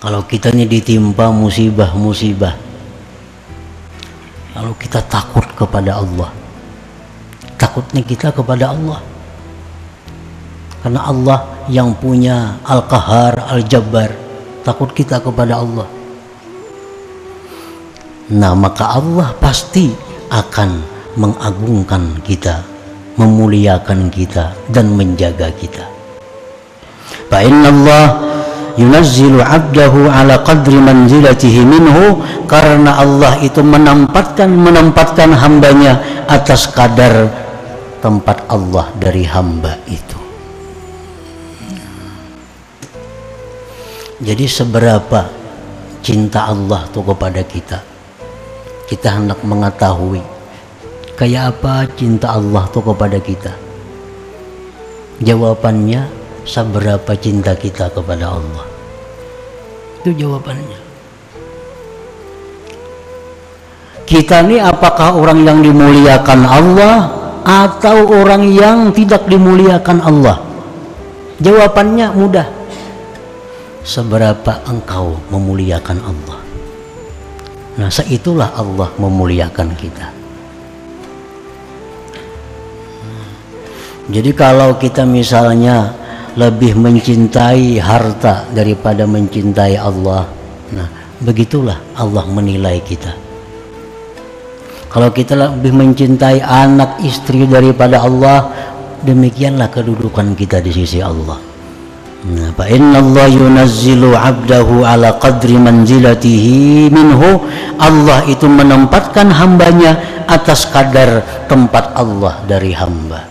kalau kita ini ditimpa musibah-musibah lalu kita takut kepada Allah. Takutnya kita kepada Allah. Karena Allah yang punya Al-Qahar, Al-Jabbar takut kita kepada Allah. Nah maka Allah pasti akan mengagungkan kita memuliakan kita dan menjaga kita. Fa Allah yunazzilu 'abdahu ala qadri manzilatihi minhu karena Allah itu menempatkan menempatkan hambanya atas kadar tempat Allah dari hamba itu. Jadi seberapa cinta Allah tuh kepada kita? Kita hendak mengetahui kayak apa cinta Allah tuh kepada kita? Jawabannya seberapa cinta kita kepada Allah? Itu jawabannya. Kita ini apakah orang yang dimuliakan Allah atau orang yang tidak dimuliakan Allah? Jawabannya mudah. Seberapa engkau memuliakan Allah? Nah seitulah Allah memuliakan kita. Jadi kalau kita misalnya lebih mencintai harta daripada mencintai Allah nah begitulah Allah menilai kita kalau kita lebih mencintai anak istri daripada Allah, demikianlah kedudukan kita di sisi Allah. Nah, fa inna Allah yunazzilu 'abdahu ala qadri manzilatihi minhu. Allah itu menempatkan hambanya atas kadar tempat Allah dari hamba.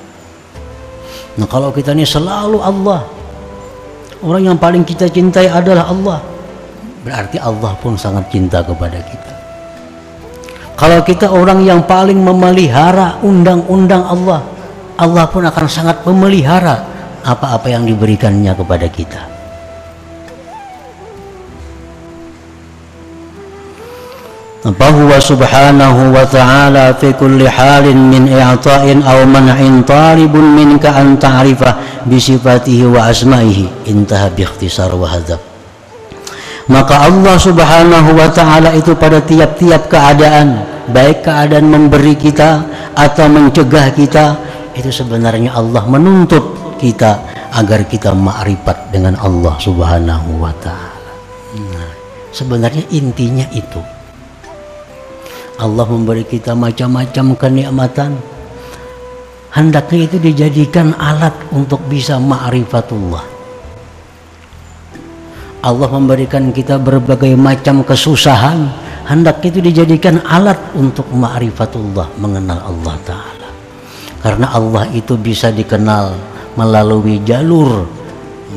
Nah, kalau kita ini selalu Allah, orang yang paling kita cintai adalah Allah. Berarti Allah pun sangat cinta kepada kita. Kalau kita orang yang paling memelihara undang-undang Allah, Allah pun akan sangat memelihara apa-apa yang diberikannya kepada kita. فهو سبحانه وتعالى في كل حال من إعطاء أو منع طالب منك أن تعرفه بصفاته وأسمائه انتهى باختصار وهذا maka Allah subhanahu wa ta'ala itu pada tiap-tiap keadaan baik keadaan memberi kita atau mencegah kita itu sebenarnya Allah menuntut kita agar kita ma'rifat dengan Allah subhanahu wa ta'ala nah, sebenarnya intinya itu Allah memberi kita macam-macam kenikmatan. Hendaknya itu dijadikan alat untuk bisa ma'rifatullah. Allah memberikan kita berbagai macam kesusahan. Hendak itu dijadikan alat untuk ma'rifatullah mengenal Allah Ta'ala. Karena Allah itu bisa dikenal melalui jalur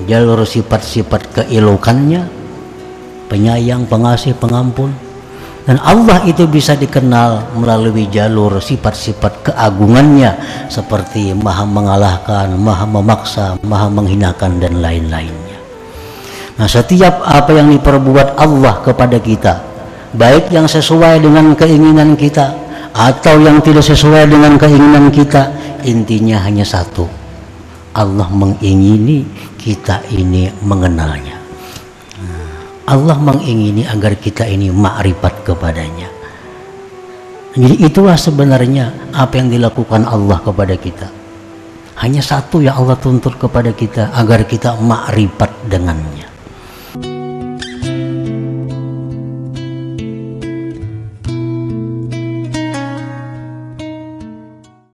jalur sifat-sifat keilukannya penyayang, pengasih, pengampun dan Allah itu bisa dikenal melalui jalur sifat-sifat keagungannya seperti maha mengalahkan, maha memaksa, maha menghinakan dan lain-lainnya Nah, setiap apa yang diperbuat Allah kepada kita, baik yang sesuai dengan keinginan kita atau yang tidak sesuai dengan keinginan kita, intinya hanya satu. Allah mengingini kita ini mengenalnya. Allah mengingini agar kita ini makrifat kepadanya. Jadi itulah sebenarnya apa yang dilakukan Allah kepada kita. Hanya satu yang Allah tuntut kepada kita agar kita makrifat dengannya.